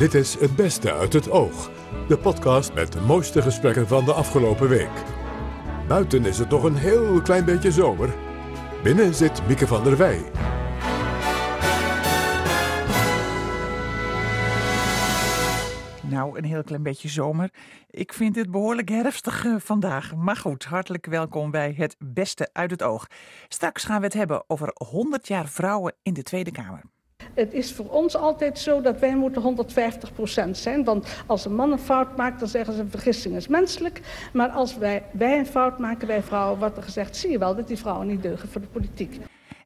Dit is Het Beste uit het Oog. De podcast met de mooiste gesprekken van de afgelopen week. Buiten is het nog een heel klein beetje zomer. Binnen zit Mieke van der Wij. Nou, een heel klein beetje zomer. Ik vind het behoorlijk herfstig eh, vandaag. Maar goed, hartelijk welkom bij Het Beste uit het Oog. Straks gaan we het hebben over 100 jaar vrouwen in de Tweede Kamer. Het is voor ons altijd zo dat wij moeten 150% zijn. Want als een man een fout maakt, dan zeggen ze een vergissing is menselijk. Maar als wij, wij een fout maken, wij vrouwen, wordt er gezegd... zie je wel dat die vrouwen niet deugen voor de politiek.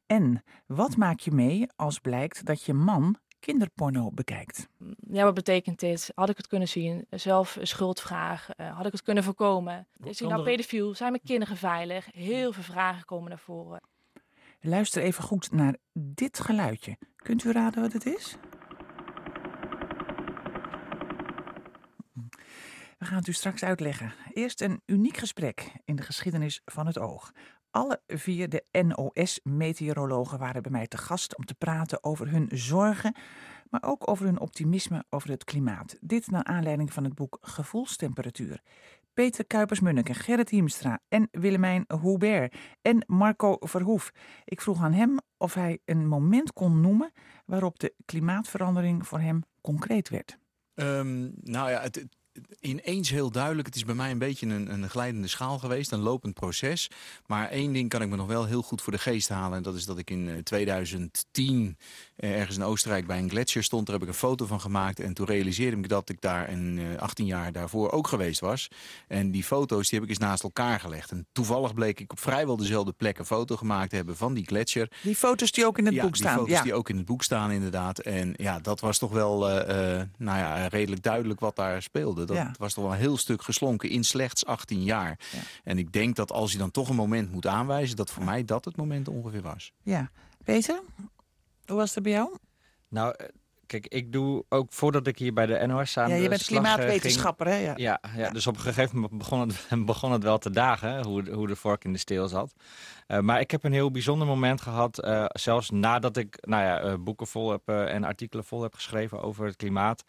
En wat maak je mee als blijkt dat je man kinderporno bekijkt? Ja, wat betekent dit? Had ik het kunnen zien? Zelf schuldvraag? Uh, had ik het kunnen voorkomen? Is hij nou pedofiel? Zijn mijn kinderen veilig? Heel veel vragen komen naar voren. Luister even goed naar dit geluidje. Kunt u raden wat het is? We gaan het u straks uitleggen. Eerst een uniek gesprek in de geschiedenis van het oog. Alle vier de NOS-meteorologen waren bij mij te gast om te praten over hun zorgen, maar ook over hun optimisme over het klimaat. Dit naar aanleiding van het boek Gevoelstemperatuur. Peter Kuipers-Munneke, Gerrit Hiemstra en Willemijn Hubert en Marco Verhoef. Ik vroeg aan hem of hij een moment kon noemen waarop de klimaatverandering voor hem concreet werd. Um, nou ja, het, ineens heel duidelijk. Het is bij mij een beetje een, een glijdende schaal geweest, een lopend proces. Maar één ding kan ik me nog wel heel goed voor de geest halen. En dat is dat ik in 2010 eh, eh, ergens in Oostenrijk bij een gletsjer stond. Daar heb ik een foto van gemaakt. En toen realiseerde ik dat ik daar een, 18 eh, jaar daarvoor ook geweest was. En die foto's die heb ik eens naast elkaar gelegd. En toevallig bleek ik op vrijwel dezelfde plek een foto gemaakt te hebben van die gletsjer. Die foto's die ook in het boek staan. Die foto's die ook in het boek staan inderdaad. En ja, dat was toch wel nou ja, redelijk duidelijk wat daar speelde. Dat was toch wel een heel stuk geslonken in slechts 18 jaar. En ik denk dat als je dan toch een moment moet aanwijzen... dat voor mij dat het moment ongeveer was. Ja. Peter, hoe was het bij jou? Nou, eh, kijk, ik doe ook voordat ik hier bij de NOS aan Ja, je bent klimaatwetenschapper, hè? Ja. Ja, ja, dus op een gegeven moment begon het, begon het wel te dagen, hoe, hoe de vork in de steel zat. Uh, maar ik heb een heel bijzonder moment gehad, uh, zelfs nadat ik nou ja, boeken vol heb en artikelen vol heb geschreven over het klimaat.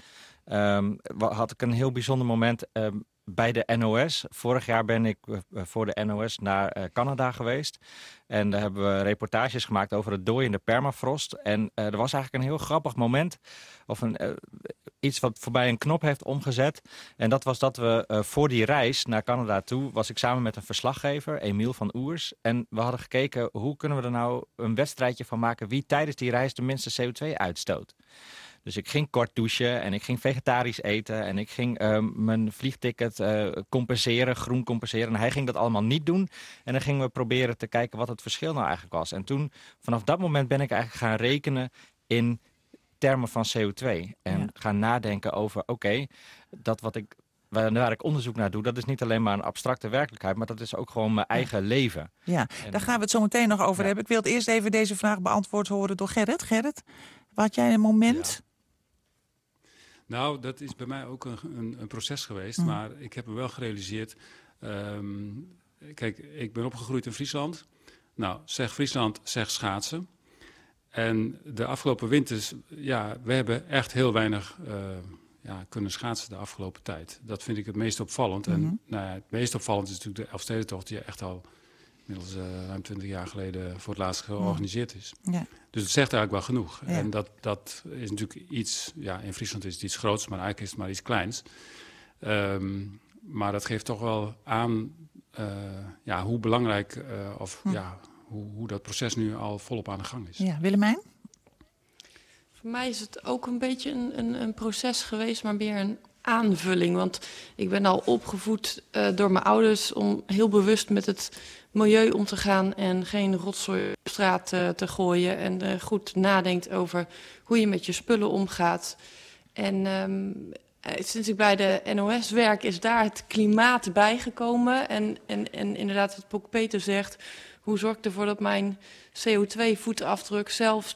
Um, had ik een heel bijzonder moment um, bij de NOS. Vorig jaar ben ik voor de NOS naar Canada geweest. En daar hebben we reportages gemaakt over het dooiende permafrost. En uh, er was eigenlijk een heel grappig moment. Of een, iets wat voorbij een knop heeft omgezet. En dat was dat we voor die reis naar Canada toe... was ik samen met een verslaggever, Emiel van Oers. En we hadden gekeken hoe kunnen we er nou een wedstrijdje van maken... wie tijdens die reis de minste CO2 uitstoot. Dus ik ging kort douchen en ik ging vegetarisch eten. En ik ging uh, mijn vliegticket uh, compenseren, groen compenseren. En hij ging dat allemaal niet doen. En dan gingen we proberen te kijken wat het verschil nou eigenlijk was. En toen, vanaf dat moment ben ik eigenlijk gaan rekenen in termen van CO2. En gaan nadenken over, oké, dat wat ik waar, ik onderzoek naar doe, dat is niet alleen maar een abstracte werkelijkheid, maar dat is ook gewoon mijn eigen leven. Ja, daar gaan we het zo meteen nog over hebben. Ik wil het eerst even deze vraag beantwoord horen door Gerrit. Gerrit, had jij een moment nou, dat is bij mij ook een, een, een proces geweest. Mm. Maar ik heb me wel gerealiseerd. Um, kijk, ik ben opgegroeid in Friesland. Nou, zeg Friesland, zeg schaatsen. En de afgelopen winters, ja, we hebben echt heel weinig uh, ja, kunnen schaatsen de afgelopen tijd. Dat vind ik het meest opvallend. En mm-hmm. nou ja, het meest opvallend is natuurlijk de Elfstedentocht, die echt al inmiddels uh, ruim twintig jaar geleden voor het laatst georganiseerd is. Ja. Dus het zegt eigenlijk wel genoeg. En dat, dat is natuurlijk iets, ja, in Friesland is het iets groots, maar eigenlijk is het maar iets kleins. Um, maar dat geeft toch wel aan uh, ja, hoe belangrijk uh, of hm. ja, hoe, hoe dat proces nu al volop aan de gang is. Ja, Willemijn? Voor mij is het ook een beetje een, een, een proces geweest, maar meer een aanvulling. Want ik ben al opgevoed uh, door mijn ouders om heel bewust met het milieu om te gaan en geen rotzooi op straat uh, te gooien. En uh, goed nadenkt over hoe je met je spullen omgaat. En um, sinds ik bij de NOS werk is daar het klimaat bijgekomen. En, en, en inderdaad wat Pok Peter zegt, hoe zorg ik ervoor dat mijn CO2-voetafdruk zelf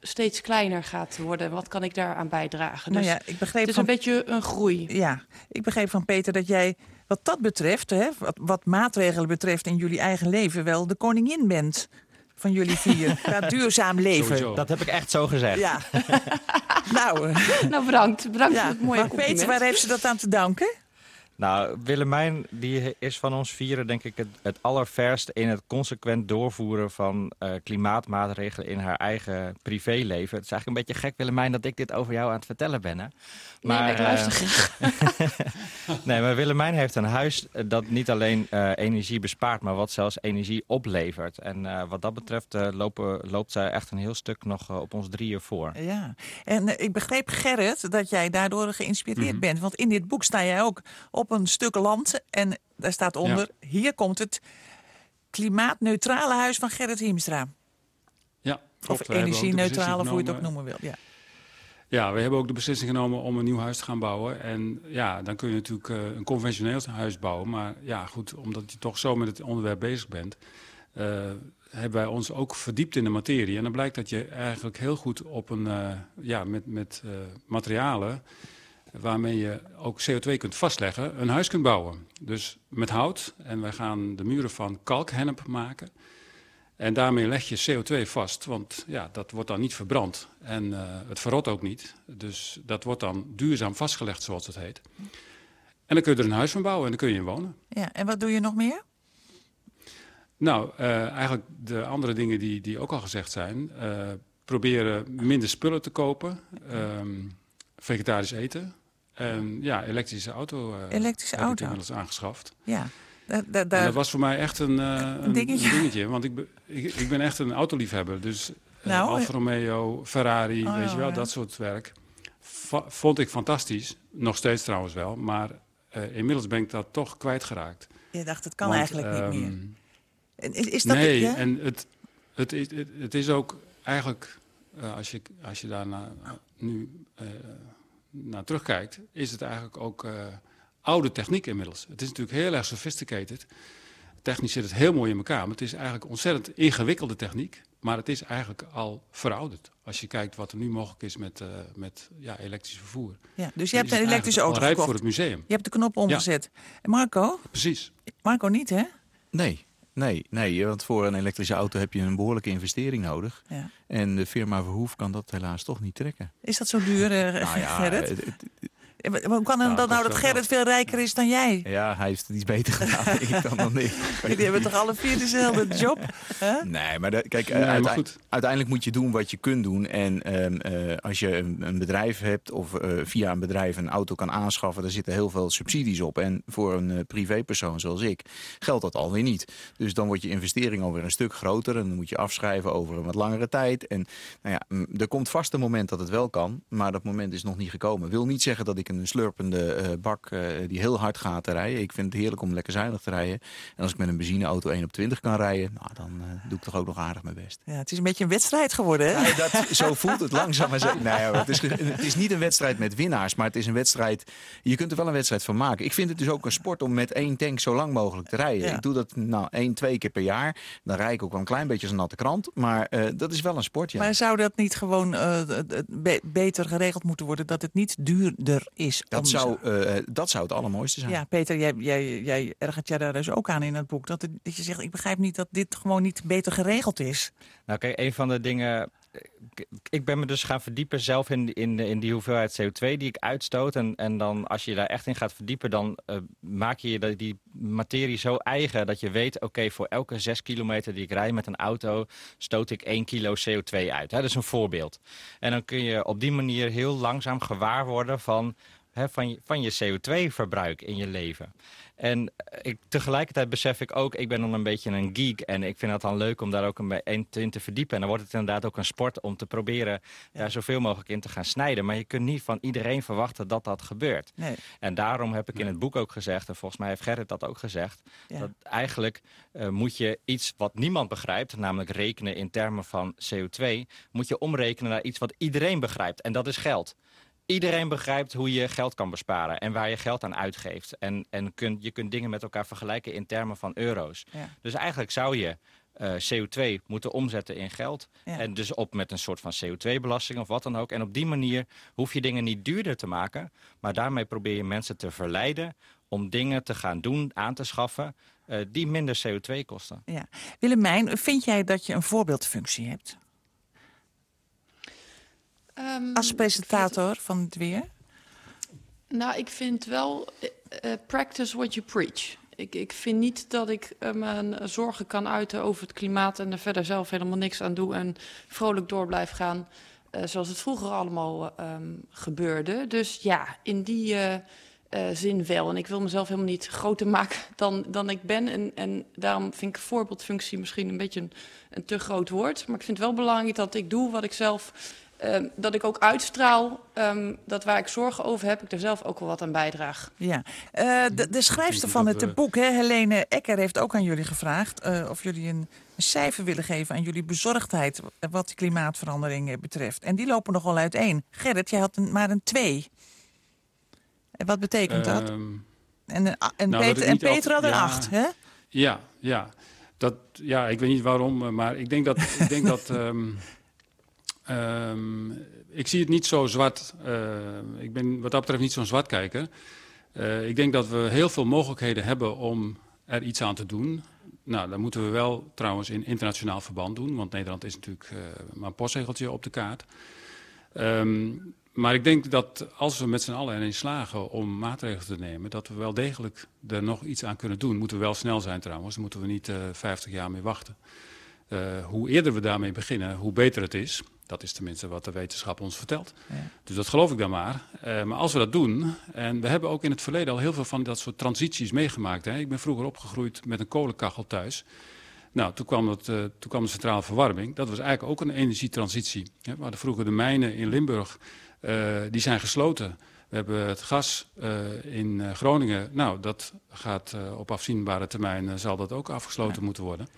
steeds kleiner gaat worden. Wat kan ik daaraan bijdragen? Nou dus ja, ik begreep het is een beetje een groei. Ja, ik begreep van Peter dat jij wat dat betreft, hè, wat, wat maatregelen betreft in jullie eigen leven, wel de koningin bent van jullie vier. Qua duurzaam leven. Sowieso. Dat heb ik echt zo gezegd. Ja. nou, eh, Nou, bedankt. Bedankt ja. voor het mooie maar. Peter, waar heeft ze dat aan te danken? Nou, Willemijn die is van ons vieren denk ik het, het allerverst in het consequent doorvoeren van eh, klimaatmaatregelen in haar eigen privéleven. Het is eigenlijk een beetje gek, Willemijn, dat ik dit over jou aan het vertellen ben. Hè? nee, maar ik eh, luister graag. Nee, maar Willemijn heeft een huis eh, dat niet alleen eh, energie bespaart, maar wat zelfs energie oplevert. En eh, wat dat betreft eh, lopen, loopt zij echt een heel stuk nog op ons drieën voor. Ja, en ik begreep Gerrit dat jij daardoor geïnspireerd Mhm. bent. Want in dit boek sta jij ook op een stuk land en daar staat onder... hier komt het klimaatneutrale huis van Gerrit Hiemstra. Ja, klopt. Of energie-neutrale, hoe je het ook noemen wil. Ja. Ja, we hebben ook de beslissing genomen om een nieuw huis te gaan bouwen. En ja, dan kun je natuurlijk eh, een conventioneel huis bouwen. Maar ja, goed, omdat je toch zo met het onderwerp bezig bent... eh, hebben wij ons ook verdiept in de materie. En dan blijkt dat je eigenlijk heel goed op een... eh, ja, met, met materialen waarmee je ook CO2 kunt vastleggen, een huis kunt bouwen. Dus met hout. En wij gaan de muren van kalkhennep maken. En daarmee leg je CO2 vast, want ja, dat wordt dan niet verbrand. En eh, het verrot ook niet. Dus dat wordt dan duurzaam vastgelegd, zoals het heet. En dan kun je er een huis van bouwen en dan kun je in wonen. ja, en wat doe je nog meer? Nou, eh, eigenlijk de andere dingen die, die ook al gezegd zijn. eh, proberen minder spullen te kopen. ehm, vegetarisch eten. En ja, elektrische auto. eh, Elektrische heb ik auto. inmiddels aangeschaft. Ja, da- da- dat was voor mij echt een, eh, een, dingetje. een dingetje. Want ik, ik, ik ben echt een autoliefhebber. Dus eh, Nou, Alfa Romeo, Ferrari, Oh, weet je wel, ja. dat soort werk. Va- vond ik fantastisch. Nog steeds trouwens wel. Maar inmiddels ben ik dat toch kwijtgeraakt. je dacht, het kan Want, eigenlijk niet meer. ehm, En Is, is dat nee, ja? en het, het, is, het, het is ook eigenlijk, als, je, als je daar na- nu naar terugkijkt, is het eigenlijk ook eh, oude techniek inmiddels. Het is natuurlijk heel erg sophisticated. Technisch zit het heel mooi in elkaar, maar het is eigenlijk ontzettend ingewikkelde techniek. Maar het is eigenlijk al verouderd. Als je kijkt wat er nu mogelijk is met, eh, met ja, elektrisch vervoer. ja, dus je hebt een elektrische auto gekocht. voor het museum. Je hebt de knop omgezet. En Marco? Precies. Marco niet, hè? Nee, nee, nee, want voor een elektrische auto heb je een behoorlijke investering nodig. Ja. En de firma Verhoef kan dat helaas toch niet trekken. Is dat zo duur, eh, Nou ja, het- het- Hoe kan het Nou, dan nou dat wel Gerrit veel rijker is dan jij? ja, hij heeft het iets beter gedaan ik dan dan ik. Jullie hebben toch alle vier dezelfde job? hè? Nee, maar de- kijk, Nee, maar uitei- goed. uiteindelijk moet je doen wat je kunt doen. En ehm, eh, als je een, een bedrijf hebt of eh, via een bedrijf een auto kan aanschaffen, daar zitten heel veel subsidies op. En voor een eh, privépersoon zoals ik geldt dat alweer niet. Dus dan wordt je investering alweer een stuk groter en dan moet je afschrijven over een wat langere tijd. En nou ja, er komt vast een moment dat het wel kan, maar dat moment is nog niet gekomen. Wil niet zeggen dat ik een slurpende eh, bak eh, die heel hard gaat te rijden. Ik vind het heerlijk om lekker zuinig te rijden. En als ik met een benzineauto 1 op 20 kan rijden, nou, dan eh, doe ik toch ook nog aardig mijn best. Ja, het is een beetje een wedstrijd geworden, hè? Dat, zo voelt het langzaam maar zeker. Nee, hoor, het, is, het is niet een wedstrijd met winnaars, maar het is een wedstrijd... Je kunt er wel een wedstrijd van maken. Ik vind het dus ook een sport om met één tank zo lang mogelijk te rijden. Ja. Ik doe dat nou één, twee keer per jaar. Dan rijd ik ook wel een klein beetje als een natte krant. Maar dat is wel een sport, ja. Maar zou dat niet gewoon be- beter geregeld moeten worden? Dat het niet duurder is? dat, om- zou, eh, dat zou het allermooiste zijn. Ja, Peter, jij, jij, jij ergert jij daar dus ook aan in het boek. Dat, het- dat je zegt, ik begrijp niet dat dit gewoon niet beter geregeld is. Nou kijk, een van de dingen... ik- Ik ben me dus gaan verdiepen zelf in, in, in die hoeveelheid CO2 die ik uitstoot. En, en dan als je daar echt in gaat verdiepen, dan eh, maak je je die materie zo eigen dat je weet, oké, voor elke zes kilometer die ik rijd met een auto, stoot ik 1 kilo CO2 uit. Hè? Dat is een voorbeeld. En dan kun je op die manier heel langzaam gewaar worden van, hè, van, je, van je CO2-verbruik in je leven. En ik, tegelijkertijd besef ik ook, ik ben dan een beetje een geek. En ik vind het dan leuk om daar ook een in te, in te verdiepen. En dan wordt het inderdaad ook een sport om te proberen daar zoveel mogelijk in te gaan snijden. Maar je kunt niet van iedereen verwachten dat dat gebeurt. Nee. En daarom heb ik in het boek ook gezegd, en volgens mij heeft Gerrit dat ook gezegd, Ja. dat eigenlijk eh, moet je iets wat niemand begrijpt, namelijk rekenen in termen van CO2, moet je omrekenen naar iets wat iedereen begrijpt. En dat is geld. Iedereen begrijpt hoe je geld kan besparen en waar je geld aan uitgeeft. En, en kunt, je kunt dingen met elkaar vergelijken in termen van euro's. Ja. Dus eigenlijk zou je eh, CO2 moeten omzetten in geld. Ja. En dus op met een soort van CO2-belasting of wat dan ook. En op die manier hoef je dingen niet duurder te maken. Maar daarmee probeer je mensen te verleiden om dingen te gaan doen, aan te schaffen... die minder CO2 kosten. Ja. Willemijn, vind jij dat je een voorbeeldfunctie hebt? Um, Als presentator van het weer? Nou, ik vind wel uh, practice what you preach. Ik, ik vind niet dat ik uh, mijn zorgen kan uiten over het klimaat en er verder zelf helemaal niks aan doe en vrolijk door blijf gaan. Uh, zoals het vroeger allemaal um, gebeurde. Dus ja, in die zin wel. En ik wil mezelf helemaal niet groter maken dan, dan ik ben. En, en daarom vind ik voorbeeldfunctie misschien een beetje een, een te groot woord. Maar ik vind het wel belangrijk dat ik doe wat ik zelf Um, dat ik ook uitstraal um, dat waar ik zorgen over heb, ik er zelf ook wel wat aan bijdraag. Ja, uh, de, de schrijfster van het we... boek, hè, Helene Ecker, heeft ook aan jullie gevraagd uh, of jullie een, een, cijfer willen geven aan jullie bezorgdheid wat de klimaatverandering betreft. En die lopen nogal uiteen. Gerrit, jij had een, maar een 2. En wat betekent dat? Um, en, en, nou, Peter, en Peter had een 8, ja, hè? Ja, ja. Dat, ja, ik weet niet waarom, maar ik denk dat... ik denk dat Um, ik zie het niet zo zwart. Uh, ik ben wat dat betreft niet zo'n zwartkijker. Uh, ik denk dat we heel veel mogelijkheden hebben om er iets aan te doen. Nou, dat moeten we wel trouwens in internationaal verband doen. Want Nederland is natuurlijk uh, maar een postzegeltje op de kaart. Um, maar ik denk dat als we met z'n allen erin slagen om maatregelen te nemen... dat we wel degelijk er nog iets aan kunnen doen. Moeten we wel snel zijn trouwens. Moeten we niet 50 jaar mee wachten. Hoe eerder we daarmee beginnen, hoe beter het is... Dat is tenminste wat de wetenschap ons vertelt. Ja. Dus dat geloof ik dan maar. Uh, maar als we dat doen, en we hebben ook in het verleden al heel veel van dat soort transities meegemaakt. Hè. Ik ben vroeger opgegroeid met een kolenkachel thuis. Nou, toen kwam, het, uh, toen kwam de centrale verwarming. Dat was eigenlijk ook een energietransitie. Hè. We hadden vroeger de mijnen in Limburg, die zijn gesloten. We hebben het gas in Groningen. Nou, dat gaat op afzienbare termijn, zal dat ook afgesloten ja. moeten worden.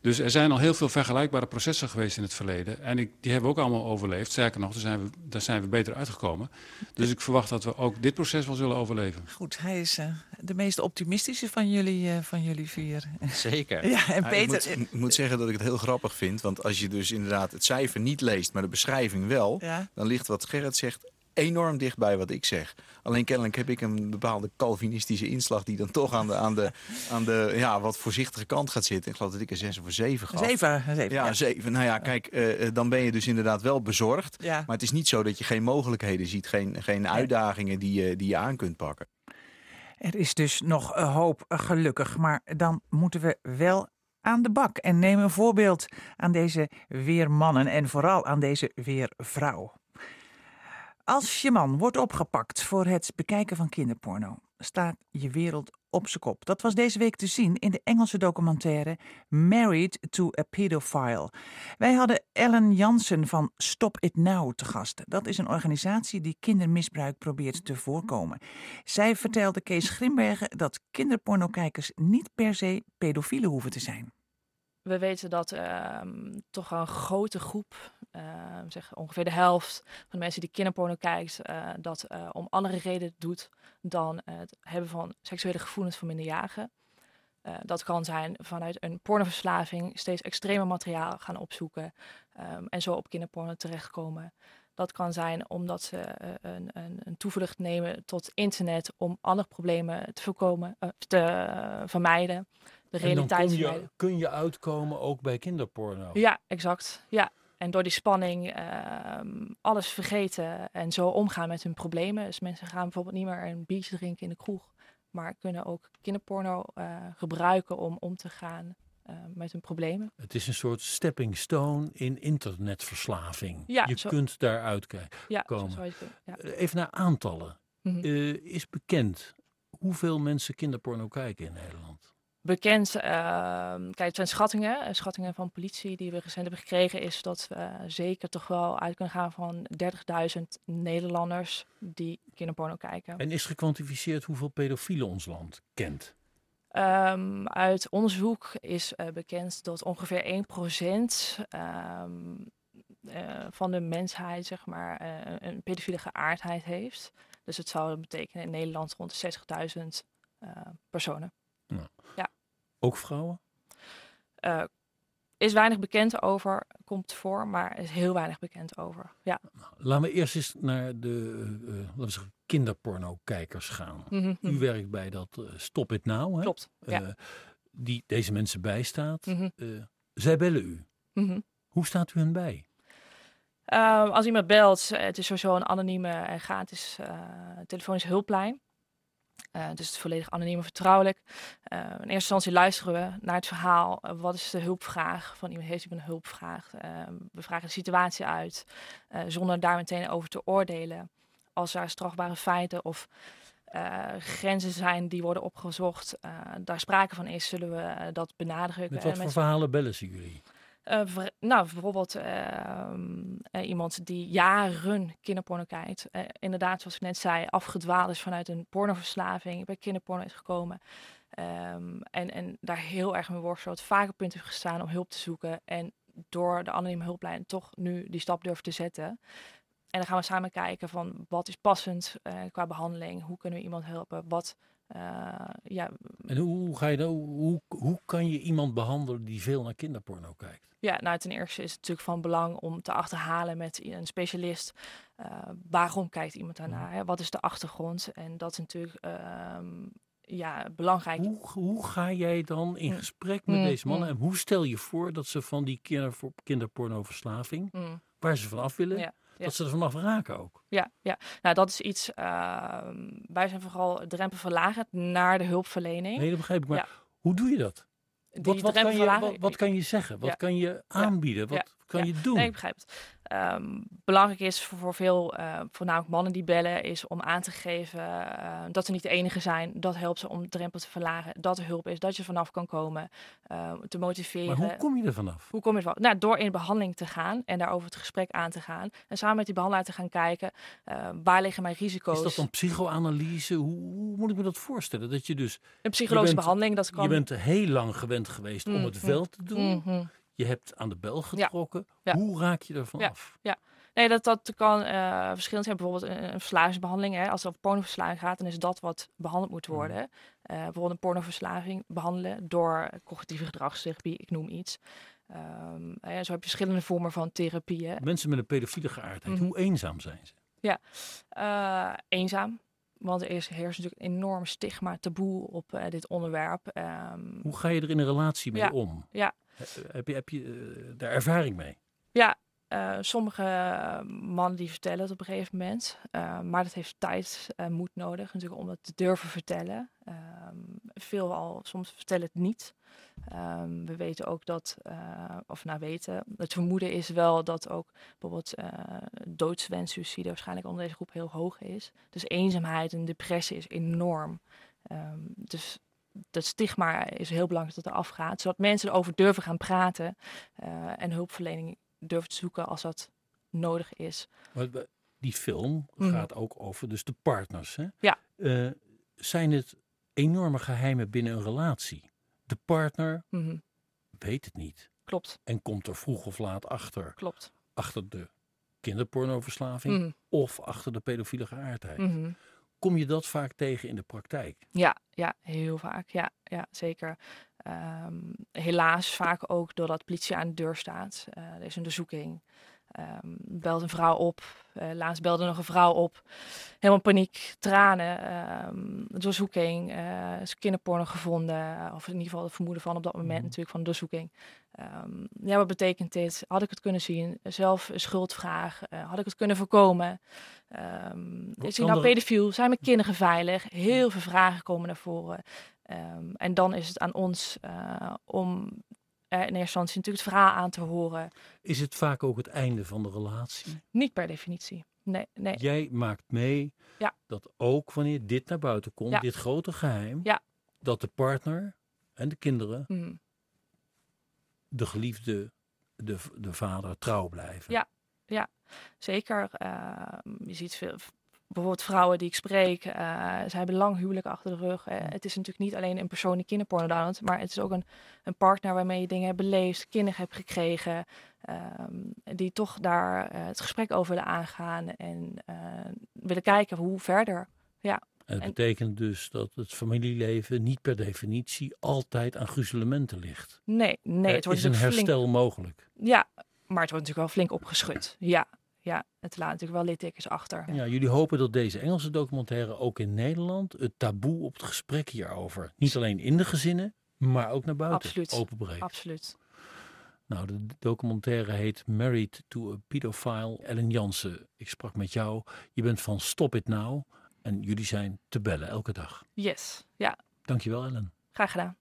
Dus er zijn al heel veel vergelijkbare processen geweest in het verleden. En ik, die hebben we ook allemaal overleefd. Sterker nog, daar zijn, we, daar zijn we beter uitgekomen. Dus ik verwacht dat we ook dit proces wel zullen overleven. Goed, hij is uh, de meest optimistische van jullie, uh, van jullie vier. Zeker. ja, en Peter... ik, moet, ik moet, zeggen dat ik het heel grappig vind. Want als je dus inderdaad het cijfer niet leest, maar de beschrijving wel... Ja. dan ligt wat Gerrit zegt enorm dicht bij wat ik zeg. Alleen kennelijk heb ik een bepaalde Calvinistische inslag... die dan toch aan de, aan de, aan de ja, wat voorzichtige kant gaat zitten. Ik geloof dat ik een 6 of een 7 gaf. 7, zeven ja, 7. Nou ja, kijk, uh, dan ben je dus inderdaad wel bezorgd. Ja. Maar het is niet zo dat je geen mogelijkheden ziet. Geen, geen uitdagingen die je, die je aan kunt pakken. Er is dus nog hoop, gelukkig. Maar dan moeten we wel aan de bak. En neem een voorbeeld aan deze weermannen en vooral aan deze weervrouw. Als je man wordt opgepakt voor het bekijken van kinderporno, staat je wereld op zijn kop. Dat was deze week te zien in de Engelse documentaire Married to a Pedophile. Wij hadden Ellen Jansen van Stop It Now te gast. Dat is een organisatie die kindermisbruik probeert te voorkomen. Zij vertelde Kees Grimbergen dat kinderpornokijkers niet per se pedofielen hoeven te zijn. We weten dat uh, toch een grote groep uh, zeg ongeveer de helft van de mensen die kinderporno kijkt, uh, dat uh, om andere redenen doet dan het hebben van seksuele gevoelens van minderjarigen. dat kan zijn vanuit een pornoverslaving steeds extremer materiaal gaan opzoeken um, en zo op kinderporno terechtkomen. Dat kan zijn omdat ze een, een, een, toevlucht nemen tot internet om andere problemen te voorkomen, te vermijden. De realiteit kun je, kun je uitkomen ook bij kinderporno? Ja, exact. Ja, en door die spanning uh, alles vergeten en zo omgaan met hun problemen. Dus mensen gaan bijvoorbeeld niet meer een biertje drinken in de kroeg. Maar kunnen ook kinderporno uh, gebruiken om om te gaan uh, met hun problemen. Het is een soort stepping stone in internetverslaving. Ja, je zo... kunt daaruit ja, komen. Zo ja. Eh, even naar aantallen. Mm -hmm. is bekend hoeveel mensen kinderporno kijken in Nederland? Bekend. Uh, kijk, het zijn schattingen. Eh, schattingen van politie die we recent hebben gekregen, is dat we zeker toch wel uit kunnen gaan van 30.000 Nederlanders die kinderporno kijken. En is gekwantificeerd hoeveel pedofielen ons land kent? Um, uit onderzoek is uh, bekend dat ongeveer 1% um, uh, van de mensheid zeg maar, uh, een pedofiele geaardheid heeft. Dus het zou betekenen in Nederland rond de 60.000 personen. Nou, ja. Ook vrouwen? Uh, is weinig bekend over, komt voor, maar is heel weinig bekend over. Ja. Laten we eerst eens naar de uh, laten we zeggen, kinderporno-kijkers gaan. Mm -hmm. U werkt bij dat uh, Stop It Now. Hè? Klopt. Ja. die deze mensen bijstaat. Mm zij bellen u. Mhm. Hoe staat u hen bij? Als iemand belt, het is sowieso een anonieme en gratis uh, telefonisch hulplijn. Uh, dus het is volledig anoniem en vertrouwelijk. Uh, in eerste instantie luisteren we naar het verhaal. wat is de hulpvraag van iemand? Heeft iemand een hulpvraag? Ehm, we vragen de situatie uit, zonder daar meteen over te oordelen. Als er strafbare feiten of grenzen zijn die worden opgezocht, daar sprake van is, zullen we dat benadrukken. Met wat voor verhalen bellen ze jullie? Uh, nou, bijvoorbeeld uh, iemand die jaren kinderporno kijkt. inderdaad, zoals ik net zei, afgedwaald is vanuit een pornoverslaving, bij kinderporno is gekomen. Um, en, en daar heel erg mee worstelt, vaak op punt heeft gestaan om hulp te zoeken. En door de anonieme hulplijn toch nu die stap durft te zetten. En dan gaan we samen kijken van wat is passend qua behandeling, hoe kunnen we iemand helpen, wat ja. En hoe, ga je dan, hoe, hoe kan je iemand behandelen die veel naar kinderporno kijkt? Ja, nou ten eerste is het natuurlijk van belang om te achterhalen met een specialist. Uh, waarom kijkt iemand daarnaar? Hè? Wat is de achtergrond? En dat is natuurlijk uh, ja, belangrijk. Hoe, hoe ga jij dan in mm. gesprek met mm, deze mannen? Mm. En hoe stel je voor dat ze van die kinder, kinderpornoverslaving, waar ze vanaf willen, dat ze er vanaf raken ook? Ja, ja. nou dat is iets. Ehm, wij zijn vooral drempel naar de hulpverlening. Nee, dat begrijp ik. Maar hoe doe je dat? Wat, wat, kan je, wat, kan je, zeggen? Wat kan je aanbieden? Wat kan je doen? Nee, ik begrijp het. Um, belangrijk is voor, voor veel, uh, voornamelijk mannen die bellen, is om aan te geven uh, dat ze niet de enige zijn. Dat helpt ze om de drempel te verlagen. Dat er hulp is, dat je vanaf kan komen, uh, te motiveren. Maar hoe kom je er vanaf? Hoe kom je er vanaf? Nou, door in behandeling te gaan en daarover het gesprek aan te gaan. En samen met die behandelaar te gaan kijken, waar liggen mijn risico's? Is dat dan psychoanalyse? Hoe, hoe, moet ik me dat voorstellen? Dat je dus... Een psychologische behandeling, dat kan... Je bent heel lang gewend geweest om het mm-hmm. wel te doen. Mm je hebt aan de bel getrokken. Hoe raak je ervan af? Ja, nee, dat, dat kan uh, verschillend zijn. Bijvoorbeeld een, een verslavingsbehandeling. Hè. Als het over pornoverslaving gaat, dan is dat wat behandeld moet worden. Uh, bijvoorbeeld een pornoverslaving behandelen door cognitieve gedragstherapie, ik noem iets. Um, zo heb je verschillende vormen van therapieën. Mensen met een pedofiele geaardheid, mhm. hoe eenzaam zijn ze? Ja, uh, eenzaam. Want er is, heerst natuurlijk een enorm stigma, taboe op dit onderwerp. Um, hoe ga je er in een relatie mee ja, om? Ja, heb je, uh, daar ervaring mee? Ja, uh, sommige mannen die vertellen het op een gegeven moment. Uh, maar dat heeft tijd en moed nodig natuurlijk om het te durven vertellen. Um, veel al soms vertellen het niet. Um, we weten ook dat, of nou weten, het vermoeden is wel dat ook bijvoorbeeld doodswens, suicide waarschijnlijk onder deze groep heel hoog is. Dus eenzaamheid en depressie is enorm. Um, dus dat stigma is heel belangrijk dat er afgaat. Zodat mensen erover durven gaan praten uh, en hulpverlening durven te zoeken als dat nodig is. Maar die film mhm. gaat ook over dus de partners. Hè? Ja. Uh, zijn het enorme geheimen binnen een relatie? De partner mhm. weet het niet. Klopt. En komt er vroeg of laat achter. Klopt. Achter de kinderpornoverslaving mm. of achter de pedofiele geaardheid. Mm Kom je dat vaak tegen in de praktijk? Ja, ja heel vaak. Ja, ja zeker. Um, helaas vaak ook doordat politie aan de deur staat. Uh, er is een onderzoeking. Um, belt een vrouw op. Uh, laatst belde nog een vrouw op. Helemaal paniek, tranen, um, doorzoeking. Uh, is kinderporno gevonden. Of in ieder geval het vermoeden van op dat moment mhm. natuurlijk van de doorzoeking. Um, ja, wat betekent dit? Had ik het kunnen zien? Zelf schuldvraag. Uh, had ik het kunnen voorkomen? Um, is hij nou pedofiel? Zijn mijn kinderen veilig? Heel veel vragen komen naar voren. en dan is het aan ons om in eerste instantie natuurlijk het verhaal aan te horen. Is het vaak ook het einde van de relatie? Niet per definitie. Nee, nee. Jij maakt mee ja. dat ook wanneer dit naar buiten komt, dit grote geheim, ja. dat de partner en de kinderen mhm. De geliefde, de, de vader trouw blijven. Ja, ja zeker. Uh, je ziet veel, bijvoorbeeld vrouwen die ik spreek, uh, ze hebben lang huwelijk achter de rug. Uh, het is natuurlijk niet alleen een persoon die kinderporno downloadt, maar het is ook een, een partner waarmee je dingen hebt beleefd, kinderen hebt gekregen, um, die toch daar uh, het gesprek over willen aangaan en willen kijken hoe verder. Ja. Het betekent dus dat het familieleven niet per definitie altijd aan gruzelementen ligt. Nee, nee. Het wordt is een herstel mogelijk. Ja, maar het wordt natuurlijk wel flink opgeschud. Ja, ja, het laat natuurlijk wel littekens achter. Ja, jullie hopen dat deze Engelse documentaire ook in Nederland het taboe op het gesprek hierover, niet alleen in de gezinnen, Maar ook naar buiten Absoluut. openbreken. Absoluut. Nou, de documentaire heet Married to a Pedophile. Ellen Jansen, ik sprak met jou. Je bent van Stop It Now. En jullie zijn te bellen elke dag. Yes, ja. Dankjewel Ellen. Graag gedaan.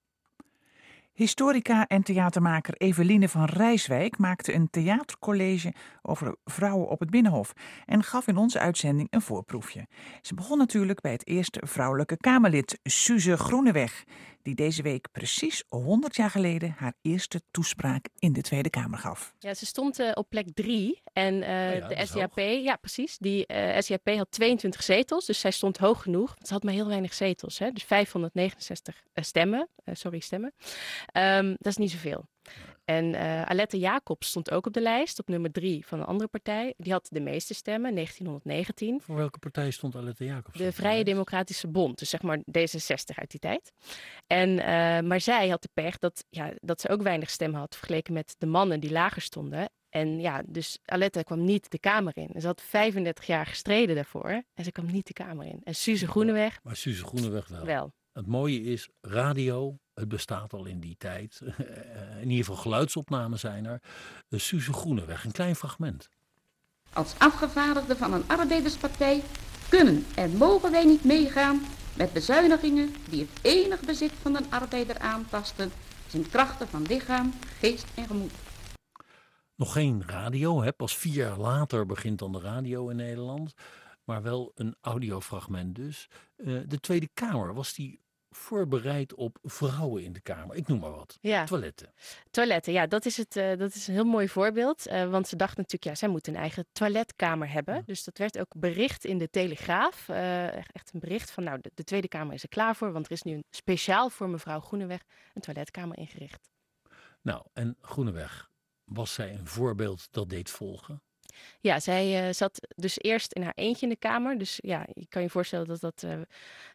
Historica en theatermaker Eveline van Rijswijk maakte een theatercollege over vrouwen op het Binnenhof en gaf in onze uitzending een voorproefje. Ze begon natuurlijk bij het eerste vrouwelijke Kamerlid, Suze Groeneweg, die deze week precies 100 jaar geleden haar eerste toespraak in de Tweede Kamer gaf. Ja, ze stond uh, op plek 3 en uh, de SJP, ja precies, die uh, eh, SJP had 22 zetels, dus zij stond hoog genoeg. Ze had maar heel weinig zetels, hè? dus 569 stemmen, sorry stemmen. Um, dat is niet zoveel. En uh, Alette Jacobs stond ook op de lijst, op nummer drie van een andere partij. Die had de meeste stemmen, 1919. Voor welke partij stond Alette Jacobs? De Vrije Democratische Bond, dus zeg maar D66 uit die tijd. En, uh, maar zij had de pech dat, ja, dat ze ook weinig stemmen had vergeleken met de mannen die lager stonden. En ja, dus Alette kwam niet de Kamer in. Ze had 35 jaar gestreden daarvoor en ze kwam niet de Kamer in. En Suze Groeneweg... Maar Suze Groeneweg wel. Wel. Het mooie is, radio, het bestaat al in die tijd. in ieder geval geluidsopnamen zijn er. De Suze Groeneweg, een klein fragment. Als afgevaardigden van een arbeiderspartij kunnen en mogen wij niet meegaan met bezuinigingen die het enig bezit van een arbeider aantasten, zijn krachten van lichaam, geest en gemoed. Nog geen radio, hè? pas vier jaar later begint dan de radio in Nederland maar wel een audiofragment dus. Uh, de Tweede Kamer, was die voorbereid op vrouwen in de Kamer? Ik noem maar wat. Ja. Toiletten. Toiletten, ja, dat is, het, uh, dat is een heel mooi voorbeeld. Uh, want ze dachten natuurlijk, ja, zij moeten een eigen toiletkamer hebben. Ja. Dus dat werd ook bericht in de Telegraaf. echt een bericht van, nou, de, de, Tweede Kamer is er klaar voor. Want er is nu een, speciaal voor mevrouw Groeneweg een toiletkamer ingericht. Nou, en Groeneweg, was zij een voorbeeld dat deed volgen? Ja, zij uh, zat dus eerst in haar eentje in de kamer. Dus ja, je kan je voorstellen dat dat uh,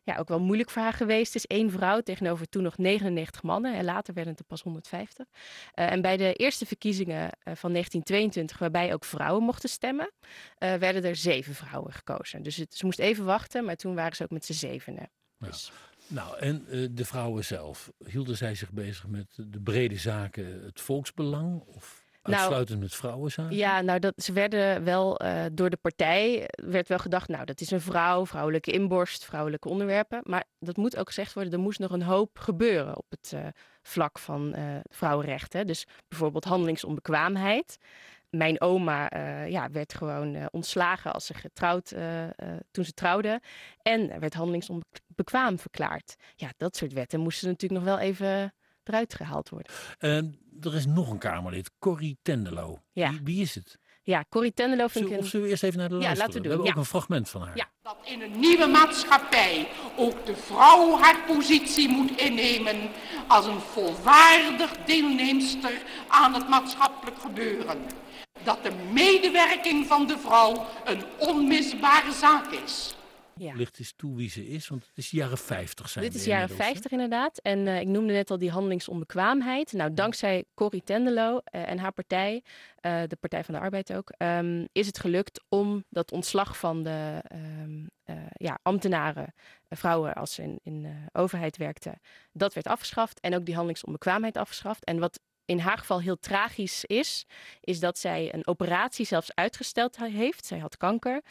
ja, ook wel moeilijk voor haar geweest is. Eén vrouw tegenover toen nog 99 mannen. En later werden het er pas 150. Uh, eh, en bij de eerste verkiezingen van 1922, waarbij ook vrouwen mochten stemmen, werden er zeven vrouwen gekozen. Dus het, ze moest even wachten, maar toen waren ze ook met z'n zevenen. Ja. Dus... Nou, en de vrouwen zelf, hielden zij zich bezig met de brede zaken, het volksbelang? Of? Nou, Uitsluitend met vrouwen zijn? Ja, nou, dat, ze werden wel uh, door de partij, werd wel gedacht, nou, dat is een vrouw, vrouwelijke inborst, vrouwelijke onderwerpen. Maar dat moet ook gezegd worden, er moest nog een hoop gebeuren op het uh, vlak van uh, vrouwenrechten. Dus bijvoorbeeld handelingsonbekwaamheid. Mijn oma ja, werd gewoon ontslagen als ze getrouwd, toen ze trouwde. En werd handelingsonbekwaam verklaard. Ja, dat soort wetten moesten natuurlijk nog wel even eruit gehaald worden. Uh, er is nog een Kamerlid, Corrie Tendelo. Ja. Wie, wie is het? Ja, Corrie Tendelo vind ik Of zullen we eerst even naar de lijst? Ja, laten we doen. We hebben ook een fragment van haar. Ja. Dat in een nieuwe maatschappij ook de vrouw haar positie moet innemen als een volwaardig deelnemster aan het maatschappelijk gebeuren. Dat de medewerking van de vrouw een onmisbare zaak is. Ja. Licht eens toe wie ze is, want het is jaren 50 zijn Dit is jaren 50 inderdaad. En uh, ik noemde net al die handelingsonbekwaamheid. Nou, dankzij Corrie Tendelo uh, en haar partij, uh, de Partij van de Arbeid ook, um, is het gelukt om dat ontslag van de um, ja, ambtenaren, vrouwen als ze in, in overheid werkten, dat werd afgeschaft. En ook die handelingsonbekwaamheid afgeschaft. En wat in haar geval heel tragisch is, is dat zij een operatie zelfs uitgesteld heeft. Zij had kanker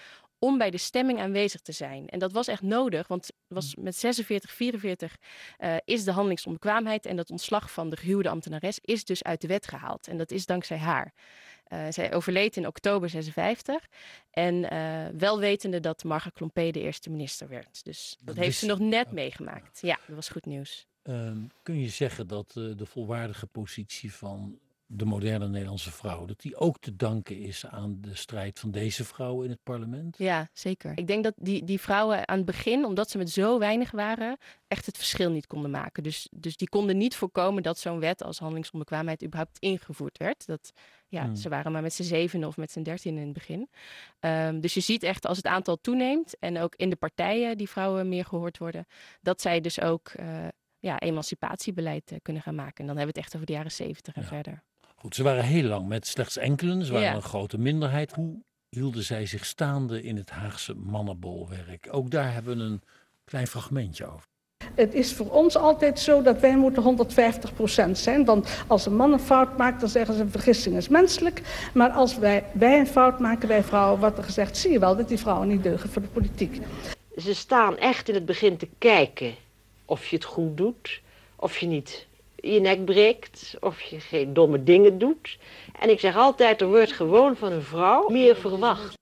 om bij de stemming aanwezig te zijn. En dat was echt nodig, want was mm. met 46, 44 uh, is de handelingsonbekwaamheid en dat ontslag van de gehuwde ambtenares is dus uit de wet gehaald. En dat is dankzij haar. Uh, zij overleed in oktober 56 en uh, wel wetende dat Marga Klompé de eerste minister werd. Dus dat, heeft ze nog net meegemaakt. Ja, dat was goed nieuws. Ehm, kun je zeggen dat de volwaardige positie van de moderne Nederlandse vrouw, dat die ook te danken is aan de strijd van deze vrouwen in het parlement? Ja, zeker. Ik denk dat die, die vrouwen aan het begin, omdat ze met zo weinig waren, echt het verschil niet konden maken. Dus, dus die konden niet voorkomen dat zo'n wet als handelingsonbekwaamheid überhaupt ingevoerd werd. Dat, ja, hmm. Ze waren maar met z'n zeven of met z'n dertien in het begin. Um, dus je ziet echt als het aantal toeneemt en ook in de partijen die vrouwen meer gehoord worden, dat zij dus ook uh, ja, emancipatiebeleid uh, kunnen gaan maken. En dan hebben we het echt over de jaren zeventig en verder. Goed, ze waren heel lang met slechts enkelen. Ze waren een grote minderheid. Hoe hielden zij zich staande in het Haagse mannenbolwerk? Ook daar hebben we een klein fragmentje over. Het is voor ons altijd zo dat wij moeten 150% zijn. Want als een man een fout maakt, dan zeggen ze een vergissing is menselijk. Maar als wij, wij een fout maken, wij vrouwen, wordt er gezegd... zie je wel dat die vrouwen niet deugen voor de politiek. Ze staan echt in het begin te kijken of je het goed doet... of je niet je nek breekt, of je geen domme dingen doet. En ik zeg altijd, er wordt gewoon van een vrouw meer verwacht.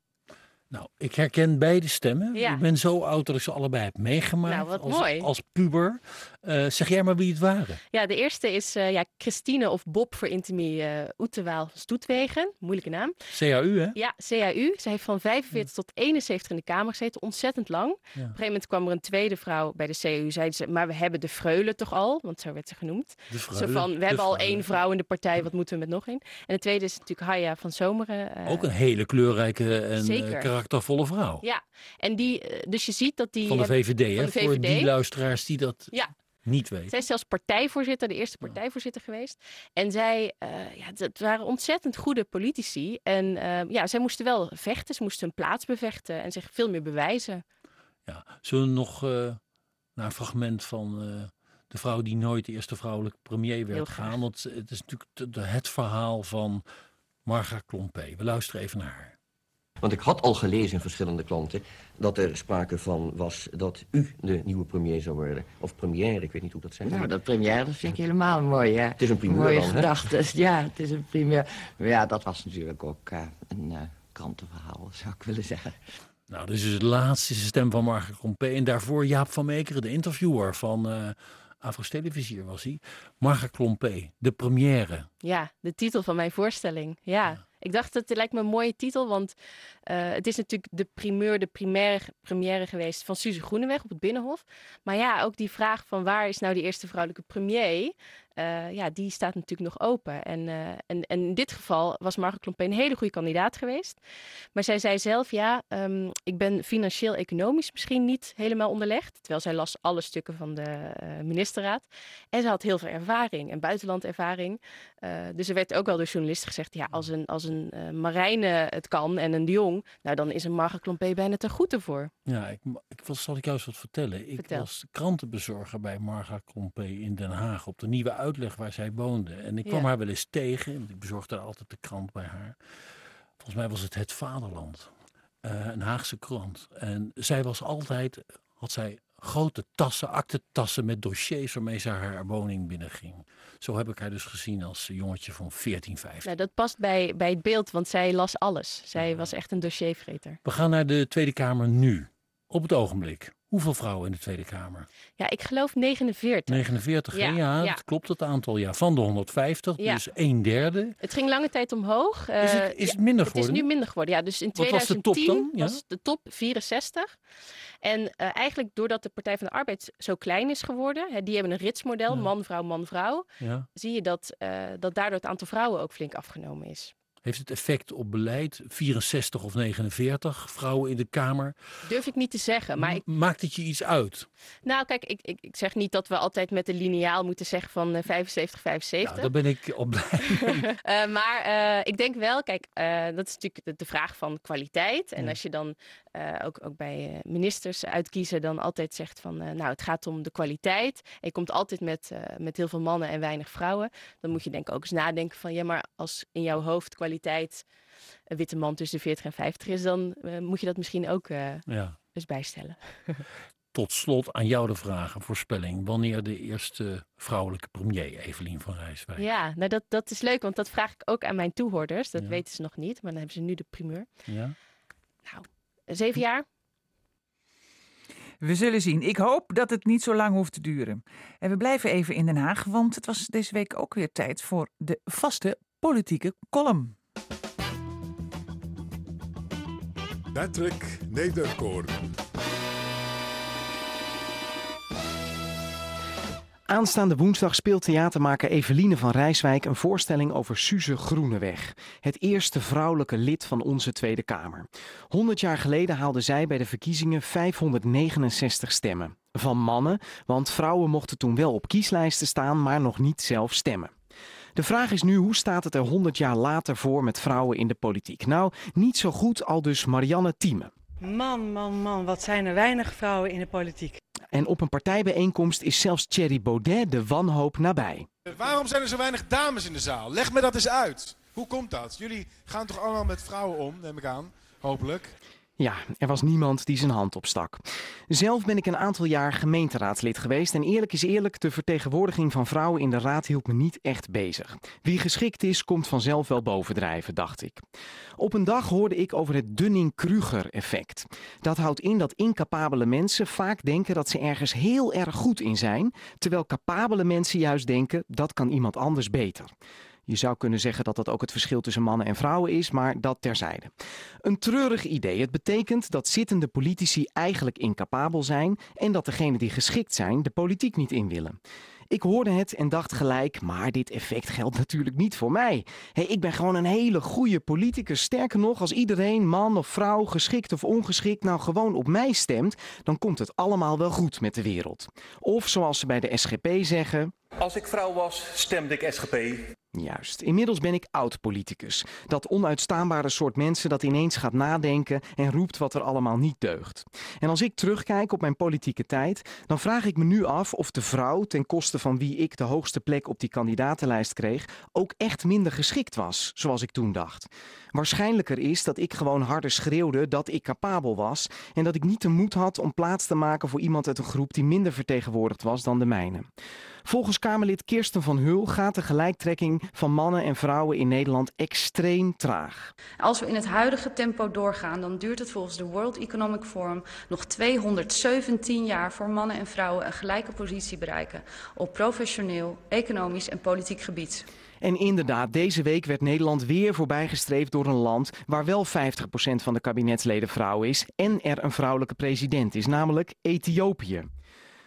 Nou, ik herken beide stemmen. Ik ben zo oud dat ik ze allebei heb meegemaakt. Nou, wat als, mooi. Als puber. Uh, zeg jij maar wie het waren. Ja, de eerste is uh, ja, Christine of Bob voor Intimie uh, Oetewaal Stoetwegen. Moeilijke naam. CAU, hè? Ja, CAU. Ze heeft van 45 tot 71 in de Kamer gezeten. Ontzettend lang. Ja. Op een gegeven moment kwam er een tweede vrouw bij de CAU. Zeiden ze, maar we hebben de Freule toch al? Want zo werd ze genoemd. De Freule, zo van, we hebben al één vrouw in de partij. Wat moeten we met nog één? En de tweede is natuurlijk Haya van Zomeren. Ook een hele kleurrijke en karaktervolle vrouw. Ja, en die, dus je ziet dat die... Van de VVD, hè? Voor die luisteraars die dat ja. Niet weten. Zij is zelfs partijvoorzitter, de eerste partijvoorzitter geweest. En zij, uh, ja, het waren ontzettend goede politici. En uh, ja, zij moesten wel vechten, ze moesten hun plaats bevechten en zich veel meer bewijzen. Ja, zullen we nog uh, naar een fragment van de vrouw die nooit de eerste vrouwelijke premier werd gaan? Want het is natuurlijk het verhaal van Marga Klompé. We luisteren even naar haar. Want ik had al gelezen in verschillende klanten dat er sprake van was dat u de nieuwe premier zou worden. Of premier, ik weet niet hoe dat zegt. Nou, dat premier, dat vind ik helemaal mooi, hè. Het is een primeur Mooie gedachte. Ja, het is een primeur. Maar ja, dat was natuurlijk ook uh, een uh, krantenverhaal, zou ik willen zeggen. Nou, dus is de laatste stem van Margaret Compé. En daarvoor Jaap van Meekeren, de interviewer van uh, Afro's Televisier was hij. Margaret Klompé, de première. Ja, de titel van mijn voorstelling, ja. ja. Ik dacht, het lijkt me een mooie titel, want uh, het is natuurlijk de primeur, de primaire, première geweest van Suze Groeneweg op het Binnenhof. Maar ja, ook die vraag van waar is nou die eerste vrouwelijke premier? Uh, ja, die staat natuurlijk nog open. En, uh, en, en, in dit geval was Margot Klompé een hele goede kandidaat geweest. Maar zij zei zelf, ja, um, ik ben financieel-economisch misschien niet helemaal onderlegd. Terwijl zij las alle stukken van de uh, ministerraad. En ze had heel veel ervaring en buitenlandervaring. dus er werd ook wel door journalisten gezegd, ja, als een, als een Marijne het kan en een de Jong, nou dan is een Margot Klompé bijna te goed ervoor. Ja, ik, ik zal ik jou eens wat vertellen. Ik Vertel. was krantenbezorger bij Margot Klompé in Den Haag op de Nieuwe uitleg waar zij woonde. En ik kwam ja. haar wel eens tegen. Ik bezorgde altijd de krant bij haar. Volgens mij was het Het Vaderland. Uh, een Haagse krant. En zij was altijd, had zij grote tassen, aktentassen met dossiers waarmee ze haar woning binnenging. Zo heb ik haar dus gezien als jongetje van 14, 15. Nou, dat past bij, bij het beeld, want zij las alles. Zij was echt een dossiervreter. We gaan naar de Tweede Kamer nu. Op het ogenblik. Hoeveel vrouwen in de Tweede Kamer? Ja, ik geloof 49. 49, ja, ja, ja. dat klopt het aantal. Ja, van de 150, ja. dus een derde. Het ging lange tijd omhoog. Uh, is het, is het minder geworden? Het is nu minder geworden, ja. Dus in Wat 2010 was de top dan? Was de top 64. En uh, eigenlijk doordat de Partij van de Arbeid zo klein is geworden, hè, die hebben een ritsmodel, man, vrouw, man, vrouw, zie je dat, uh, dat daardoor het aantal vrouwen ook flink afgenomen is. Heeft het effect op beleid? 64 of 49 vrouwen in de Kamer? Durf ik niet te zeggen. Maar ik... Maakt het je iets uit? Nou, kijk, ik, ik, ik zeg niet dat we altijd met een lineaal moeten zeggen van uh, 75, 75. Ja, daar ben ik op blij. uh, maar uh, ik denk wel, kijk, uh, dat is natuurlijk de, de, vraag van kwaliteit. En ja. als je dan ook, ook bij ministers uitkiezen, dan altijd zegt van, nou, het gaat om de kwaliteit. En je komt altijd met, met heel veel mannen en weinig vrouwen. Dan moet je denk ik ook eens nadenken van, ja, maar als in jouw hoofd kwaliteit een witte man tussen de 40 en 50 is, dan uh, moet je dat misschien ook uh, ja. eens bijstellen. Tot slot aan jou de vraag, een voorspelling. Wanneer de eerste vrouwelijke premier, Evelien van Rijswijk? Ja, nou dat, dat is leuk, want dat vraag ik ook aan mijn toehoorders. Dat ja. weten ze nog niet, maar dan hebben ze nu de primeur. Ja. Nou, zeven jaar. We zullen zien. Ik hoop dat het niet zo lang hoeft te duren. En we blijven even in Den Haag, want het was deze week ook weer tijd voor de vaste politieke column. Patrick Nederkoor. Aanstaande woensdag speelt theatermaker Eveline van Rijswijk een voorstelling over Suze Groeneweg. Het eerste vrouwelijke lid van onze Tweede Kamer. 100 jaar geleden haalde zij bij de verkiezingen 569 stemmen. Van mannen, want vrouwen mochten toen wel op kieslijsten staan, maar nog niet zelf stemmen. De vraag is nu, hoe staat het er 100 jaar later voor met vrouwen in de politiek? Nou, niet zo goed, al dus Marianne Thieme. Man, man, man, wat zijn er weinig vrouwen in de politiek. en op een partijbijeenkomst is zelfs Thierry Baudet de wanhoop nabij. Waarom zijn er zo weinig dames in de zaal? Leg me dat eens uit. Hoe komt dat? Jullie gaan toch allemaal met vrouwen om, neem ik aan. Hopelijk. Ja, er was niemand die zijn hand opstak. Zelf ben ik een aantal jaar gemeenteraadslid geweest en eerlijk is eerlijk, de vertegenwoordiging van vrouwen in de raad hield me niet echt bezig. Wie geschikt is, komt vanzelf wel bovendrijven, dacht ik. Op een dag hoorde ik over het Dunning-Kruger-effect. Dat houdt in dat incapabele mensen vaak denken dat ze ergens heel erg goed in zijn, terwijl capabele mensen juist denken dat kan iemand anders beter. Je zou kunnen zeggen dat dat ook het verschil tussen mannen en vrouwen is, maar dat terzijde. Een treurig idee. Het betekent dat zittende politici eigenlijk incapabel zijn en dat degenen die geschikt zijn de politiek niet in willen. Ik hoorde het en dacht gelijk, maar dit effect geldt natuurlijk niet voor mij. Hey, ik ben gewoon een hele goede politicus. Sterker nog, als iedereen, man of vrouw, geschikt of ongeschikt, nou gewoon op mij stemt, dan komt het allemaal wel goed met de wereld. Of zoals ze bij de SGP zeggen. Als ik vrouw was, stemde ik SGP. Juist. Inmiddels ben ik oud-politicus. Dat onuitstaanbare soort mensen dat ineens gaat nadenken en roept wat er allemaal niet deugt. En als ik terugkijk op mijn politieke tijd, dan vraag ik me nu af of de vrouw, ten koste van wie ik de hoogste plek op die kandidatenlijst kreeg, ook echt minder geschikt was, zoals ik toen dacht. Waarschijnlijker is dat ik gewoon harder schreeuwde dat ik capabel was en dat ik niet de moed had om plaats te maken voor iemand uit een groep die minder vertegenwoordigd was dan de mijne. Volgens Kamerlid Kirsten van Hul gaat de gelijktrekking van mannen en vrouwen in Nederland extreem traag. Als we in het huidige tempo doorgaan, dan duurt het volgens de World Economic Forum nog 217 jaar voor mannen en vrouwen een gelijke positie bereiken op professioneel, economisch en politiek gebied. En inderdaad, deze week werd Nederland weer voorbijgestreefd door een land waar wel 50% van de kabinetsleden vrouw is en er een vrouwelijke president is, namelijk Ethiopië.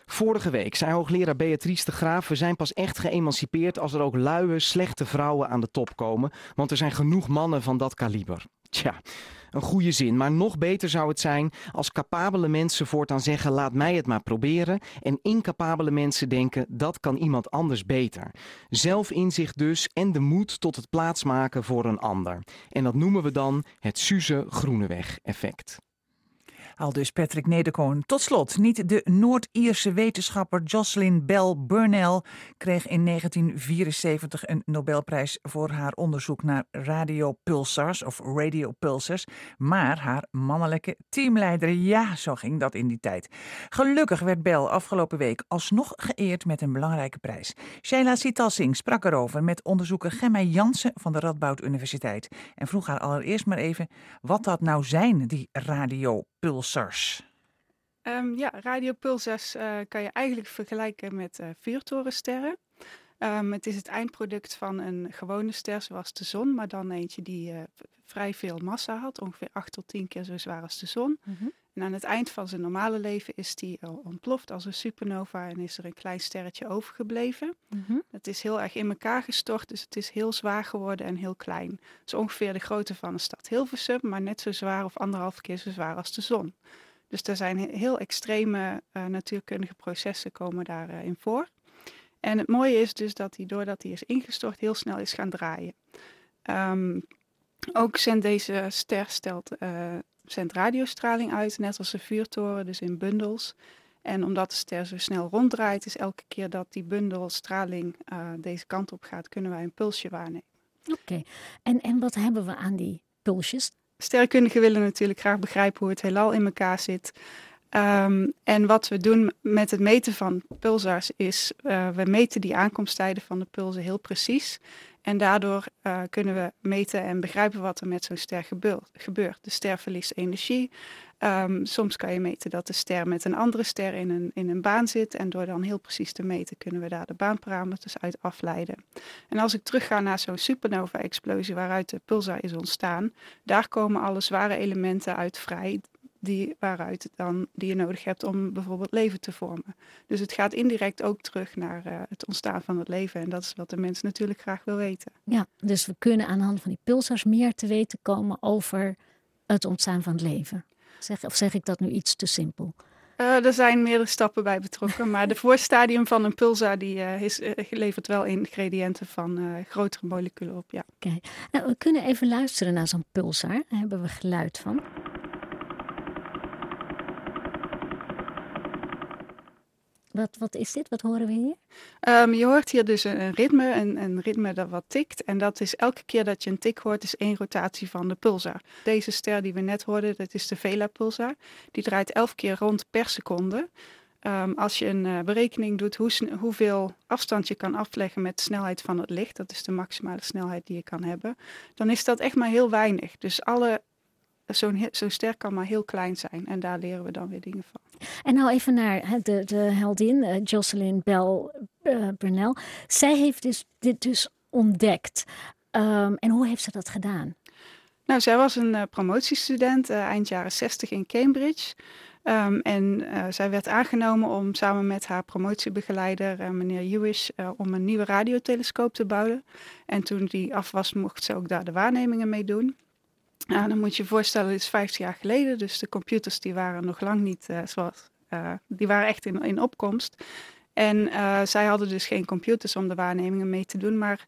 Vorige week zei hoogleraar Beatrice de Graaf: We zijn pas echt geëmancipeerd als er ook luie, slechte vrouwen aan de top komen. Want er zijn genoeg mannen van dat kaliber. Tja, een goede zin. Maar nog beter zou het zijn als capabele mensen voortaan zeggen: laat mij het maar proberen. En incapabele mensen denken: dat kan iemand anders beter. Zelfinzicht dus en de moed tot het plaatsmaken voor een ander. En dat noemen we dan het Suze Groeneweg effect. Al dus Patrick Nederkoon. Tot slot, niet de Noord-Ierse wetenschapper Jocelyn Bell Burnell kreeg in 1974 een Nobelprijs voor haar onderzoek naar radiopulsars of radiopulsars, maar haar mannelijke teamleider. Ja, zo ging dat in die tijd. Gelukkig werd Bell afgelopen week alsnog geëerd met een belangrijke prijs. Sheila Sitalsing sprak erover met onderzoeker Gemma Jansen van de Radboud Universiteit en vroeg haar allereerst maar even wat dat nou zijn, die radiopulsars Um, ja, radiopulsars uh, kan je eigenlijk vergelijken met uh, vuurtorensterren. Um, het is het eindproduct van een gewone ster zoals de zon, maar dan eentje die uh, vrij veel massa had, ongeveer 8 tot 10 keer zo zwaar als de zon. Mm -hmm. En aan het eind van zijn normale leven is die ontploft als een supernova en is er een klein sterretje overgebleven. Mm -hmm. Het is heel erg in elkaar gestort, dus het is heel zwaar geworden en heel klein. Het is ongeveer de grootte van een stad Hilversum, maar net zo zwaar of anderhalf keer zo zwaar als de zon. Dus er zijn heel extreme uh, natuurkundige processen komen daarin uh, voor. En het mooie is dus dat hij, doordat hij is ingestort, heel snel is gaan draaien. Um, ook zendt deze ster stelt, uh, zendt radiostraling uit, net als een vuurtoren, dus in bundels. En omdat de ster zo snel ronddraait, is elke keer dat die bundel straling uh, deze kant op gaat, kunnen wij een pulsje waarnemen. Oké, okay. en, en wat hebben we aan die pulsjes? Sterrenkundigen willen natuurlijk graag begrijpen hoe het heelal in elkaar zit. Um, en wat we doen met het meten van pulsars is, uh, we meten die aankomsttijden van de pulsen heel precies. En daardoor uh, kunnen we meten en begrijpen wat er met zo'n ster gebeurt. De ster verliest energie. Um, soms kan je meten dat de ster met een andere ster in een, in een baan zit. En door dan heel precies te meten kunnen we daar de baanparameters uit afleiden. En als ik terugga naar zo'n supernova-explosie waaruit de pulsar is ontstaan, daar komen alle zware elementen uit vrij die, waaruit dan, die je nodig hebt om bijvoorbeeld leven te vormen. Dus het gaat indirect ook terug naar uh, het ontstaan van het leven. En dat is wat de mens natuurlijk graag wil weten. Ja, dus we kunnen aan de hand van die pulsars meer te weten komen over het ontstaan van het leven. Zeg, of zeg ik dat nu iets te simpel? Uh, er zijn meerdere stappen bij betrokken, maar de voorstadium van een pulsar die, uh, is, uh, levert wel ingrediënten van grotere moleculen op. Ja. Oké, okay. nou, we kunnen even luisteren naar zo'n pulsar. Daar hebben we geluid van. Wat, wat is dit? Wat horen we hier? Ehm, je hoort hier dus een, ritme, een, een, ritme dat wat tikt. En dat is elke keer dat je een tik hoort, is één rotatie van de pulsar. Deze ster die we net hoorden, dat is de Vela-pulsar. Die draait elf keer rond per seconde. Ehm, als je een uh, berekening doet hoe, hoeveel afstand je kan afleggen met de snelheid van het licht, dat is de maximale snelheid die je kan hebben, dan is dat echt maar heel weinig. Dus alle zo'n zo ster kan maar heel klein zijn. En daar leren we dan weer dingen van. En nou even naar de, de heldin, uh, Jocelyn Bell uh, Burnell. Zij heeft dus, dit dus ontdekt. Um, en hoe heeft ze dat gedaan? Nou, zij was een uh, promotiestudent eind jaren 60 in Cambridge. Um, en zij werd aangenomen om samen met haar promotiebegeleider, meneer Hewish, om een nieuwe radiotelescoop te bouwen. En toen die af was, mocht ze ook daar de waarnemingen mee doen. Nou, dan moet je je voorstellen, dit is 50 jaar geleden, dus de computers die waren nog lang niet uh, zoals, uh, die waren echt in, in opkomst. En uh, zij hadden dus geen computers om de waarnemingen mee te doen, maar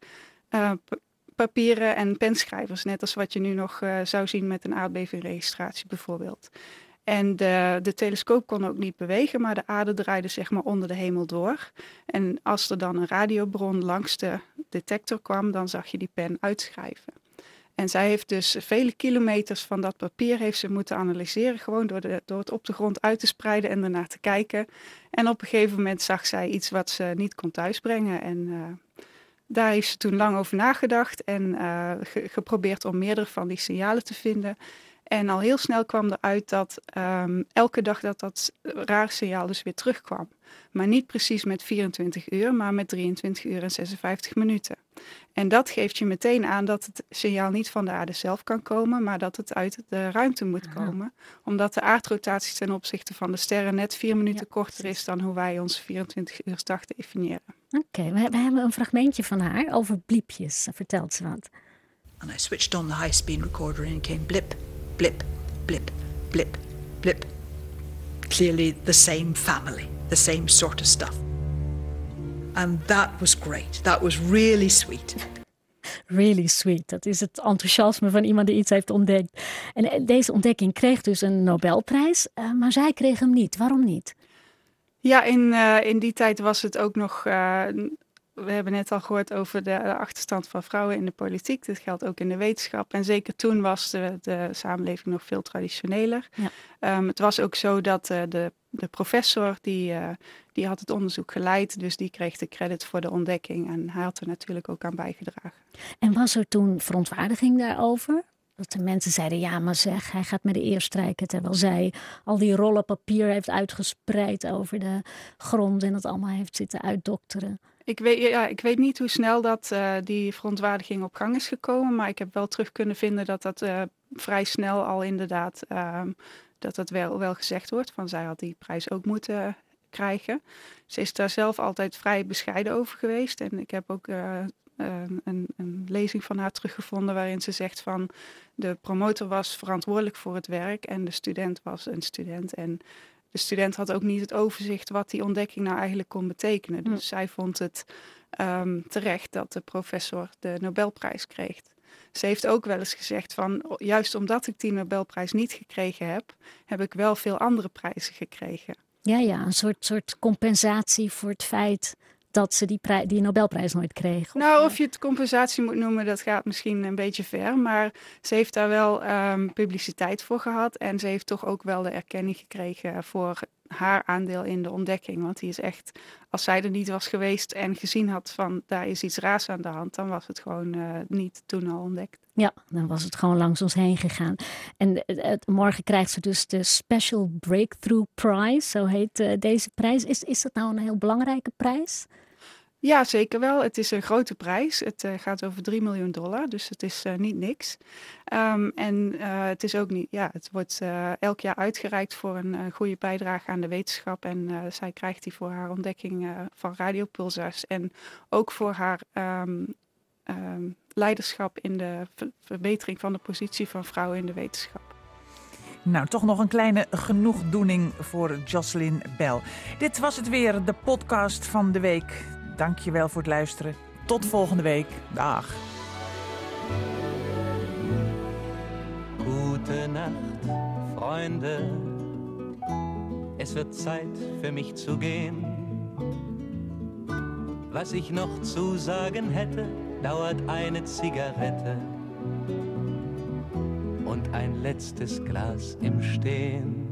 papieren en penschrijvers, net als wat je nu nog zou zien met een aardbevingregistratie bijvoorbeeld. En de, de, telescoop kon ook niet bewegen, maar de aarde draaide zeg maar onder de hemel door. En als er dan een radiobron langs de detector kwam, dan zag je die pen uitschrijven. En zij heeft dus vele kilometers van dat papier heeft ze moeten analyseren, gewoon door, de, door het op de grond uit te spreiden en ernaar te kijken. En op een gegeven moment zag zij iets wat ze niet kon thuisbrengen. En uh, daar heeft ze toen lang over nagedacht en uh, geprobeerd om meerdere van die signalen te vinden. En al heel snel kwam eruit dat um, elke dag dat dat rare signaal dus weer terugkwam. Maar niet precies met 24 uur, maar met 23 uur en 56 minuten. En dat geeft je meteen aan dat het signaal niet van de aarde zelf kan komen, maar dat het uit de ruimte moet komen. Omdat de aardrotatie ten opzichte van de sterren net vier minuten korter is dan hoe wij onze 24 uur dag definiëren. Oké, we, we, hebben een fragmentje van haar over bliepjes. Vertelt ze wat. And I switched on the high-speed recorder and it came blip, blip, blip, blip, blip. Clearly the same family, the same sort of stuff. And that was great. That was really sweet. Really sweet. Dat is het enthousiasme van iemand die iets heeft ontdekt. En eh, deze ontdekking kreeg dus een Nobelprijs, uh, maar zij kreeg hem niet. Waarom niet? Ja, in, uh, in die tijd was het ook nog uh, we hebben net al gehoord over de achterstand van vrouwen in de politiek. Dit geldt ook in de wetenschap. En zeker toen was de, de samenleving nog veel traditioneler. Ja. Um, het was ook zo dat uh, de, de professor, die, uh, die had het onderzoek geleid. Dus die kreeg de credit voor de ontdekking. En hij had er natuurlijk ook aan bijgedragen. En was er toen verontwaardiging daarover? Dat de mensen zeiden, ja maar zeg, hij gaat met de eer strijken. Terwijl zij al die rollen papier heeft uitgespreid over de grond. En dat allemaal heeft zitten uitdokteren. Ik weet, ja, ik weet niet hoe snel dat, uh, die verontwaardiging op gang is gekomen. Maar ik heb wel terug kunnen vinden dat dat uh, vrij snel al inderdaad uh, dat dat wel, wel gezegd wordt. Van zij had die prijs ook moeten krijgen. Ze is daar zelf altijd vrij bescheiden over geweest. En ik heb ook uh, een, een, lezing van haar teruggevonden waarin ze zegt van de promotor was verantwoordelijk voor het werk en de student was een student. En de student had ook niet het overzicht wat die ontdekking nou eigenlijk kon betekenen. Dus zij vond het um, terecht dat de professor de Nobelprijs kreeg. Ze heeft ook wel eens gezegd van, juist omdat ik die Nobelprijs niet gekregen heb, heb ik wel veel andere prijzen gekregen. Ja, ja, een soort, soort compensatie voor het feit dat ze die, die Nobelprijs nooit kreeg. Nou, of je het compensatie moet noemen, dat gaat misschien een beetje ver. Maar ze heeft daar wel um, publiciteit voor gehad. En ze heeft toch ook wel de erkenning gekregen voor haar aandeel in de ontdekking. Want die is echt, als zij er niet was geweest en gezien had van daar is iets raars aan de hand, dan was het gewoon uh, niet toen al ontdekt. Ja, dan was het gewoon langs ons heen gegaan. En het, morgen krijgt ze dus de Special Breakthrough Prize, zo heet uh, deze prijs. Is, is dat nou een heel belangrijke prijs? Ja, zeker wel. Het is een grote prijs. Het uh, gaat over 3 miljoen dollar, dus het is uh, niet niks. Um, en uh, het is ook niet, ja, het wordt elk jaar uitgereikt voor een goede bijdrage aan de wetenschap. En zij krijgt die voor haar ontdekking van radiopulsars en ook voor haar um, um, leiderschap in de verbetering van de positie van vrouwen in de wetenschap. Nou, toch nog een kleine genoegdoening voor Jocelyn Bell. Dit was het weer, de podcast van de week. Dank je wel voor het luisteren. Tot volgende week. Dag. Gute Nacht, Freunde. Es wird Zeit für mich zu gehen. Was ich noch zu sagen hätte, dauert eine Zigarette und ein letztes Glas im Stehen.